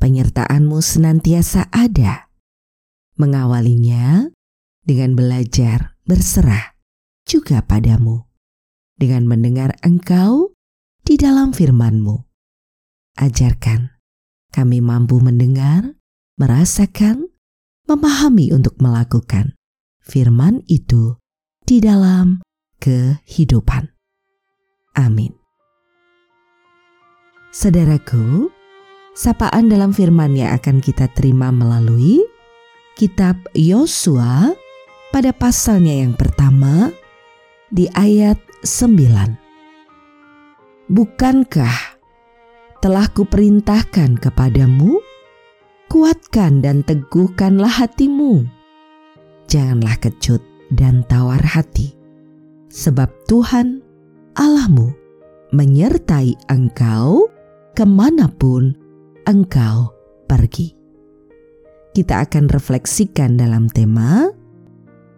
penyertaanmu senantiasa ada. Mengawalinya dengan belajar berserah juga padamu. Dengan mendengar engkau di dalam firmanmu. Ajarkan kami mampu mendengar, merasakan, memahami untuk melakukan firman itu di dalam kehidupan. Amin. Saudaraku, sapaan dalam firman yang akan kita terima melalui kitab Yosua pada pasalnya yang pertama di ayat 9. Bukankah telah kuperintahkan kepadamu, kuatkan dan teguhkanlah hatimu. Janganlah kecut dan tawar hati, sebab Tuhan Allahmu menyertai engkau ke mana pun engkau pergi. Kita akan refleksikan dalam tema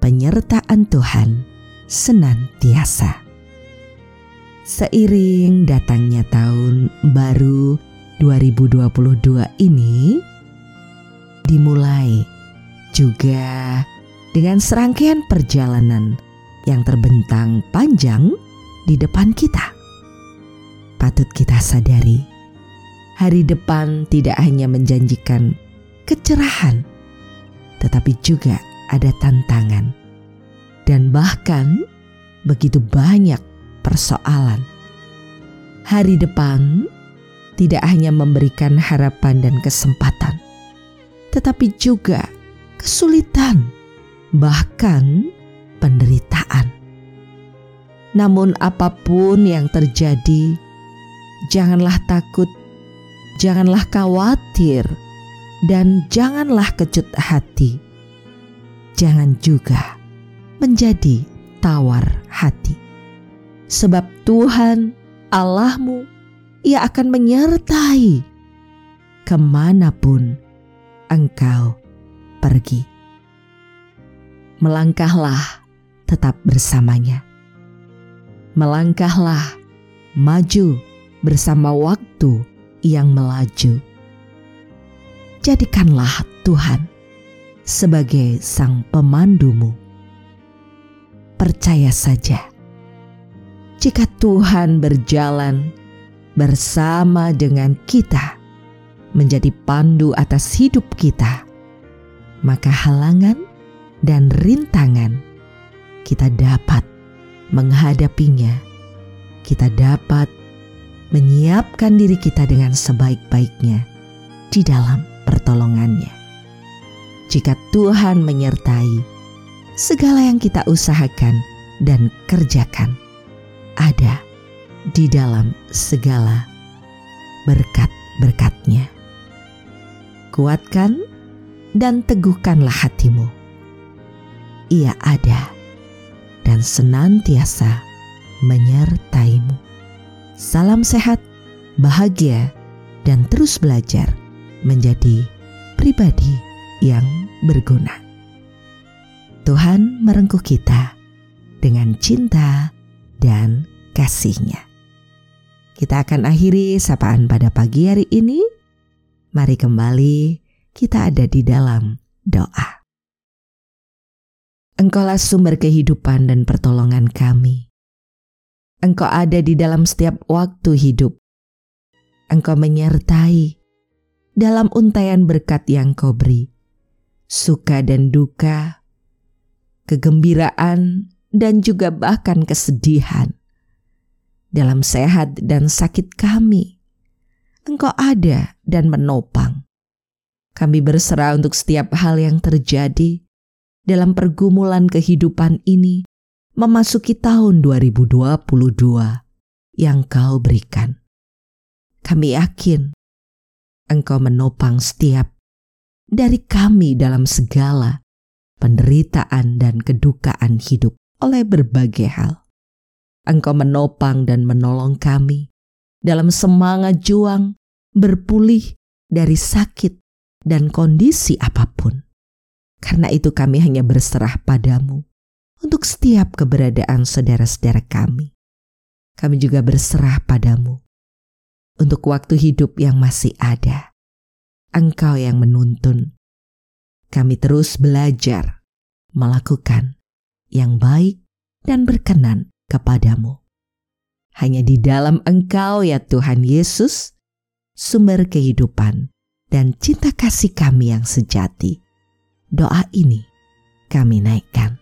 penyertaan Tuhan senantiasa. Seiring datangnya tahun baru 2022 ini dimulai juga dengan serangkaian perjalanan yang terbentang panjang di depan kita. Patut kita sadari hari depan tidak hanya menjanjikan kecerahan, tetapi juga ada tantangan, dan bahkan begitu banyak persoalan. Hari depan tidak hanya memberikan harapan dan kesempatan, tetapi juga kesulitan, bahkan penderitaan. Namun, apa pun yang terjadi, janganlah takut janganlah khawatir dan janganlah kecut hati. Jangan juga menjadi tawar hati. Sebab Tuhan Allahmu, ia akan menyertai ke mana pun engkau pergi. Melangkahlah tetap bersamanya. Melangkahlah maju bersama waktu yang melaju. Jadikanlah Tuhan sebagai sang pemandumu. Percaya saja, jika Tuhan berjalan bersama dengan kita, menjadi pandu atas hidup kita, maka halangan dan rintangan kita dapat menghadapinya. Kita dapat menyiapkan diri kita dengan sebaik-baiknya di dalam pertolongannya. Jika Tuhan menyertai segala yang kita usahakan dan kerjakan, ada di dalam segala berkat-berkatnya. Kuatkan dan teguhkanlah hatimu. Ia ada dan senantiasa menyertaimu. Salam sehat, bahagia, dan terus belajar menjadi pribadi yang berguna. Tuhan merengkuh kita dengan cinta dan kasihnya. Kita akan akhiri sapaan pada pagi hari ini. Mari kembali kita ada di dalam doa. Engkaulah sumber kehidupan dan pertolongan kami. Engkau ada di dalam setiap waktu hidup. Engkau menyertai dalam untaian berkat yang kau beri, suka dan duka, kegembiraan, dan juga bahkan kesedihan. Dalam sehat dan sakit kami, Engkau ada dan menopang. Kami berserah untuk setiap hal yang terjadi dalam pergumulan kehidupan ini memasuki tahun 2022 yang kau berikan. Kami yakin Engkau menopang setiap dari kami dalam segala penderitaan dan kedukaan hidup oleh berbagai hal. Engkau menopang dan menolong kami dalam semangat juang berpulih dari sakit dan kondisi apa pun. Karena itu kami hanya berserah padamu untuk setiap keberadaan saudara-saudara kami. Kami juga berserah padamu untuk waktu hidup yang masih ada. Engkau yang menuntun. Kami terus belajar melakukan yang baik dan berkenan kepadamu. Hanya di dalam Engkau ya Tuhan Yesus, sumber kehidupan dan cinta kasih kami yang sejati. Doa ini kami naikkan.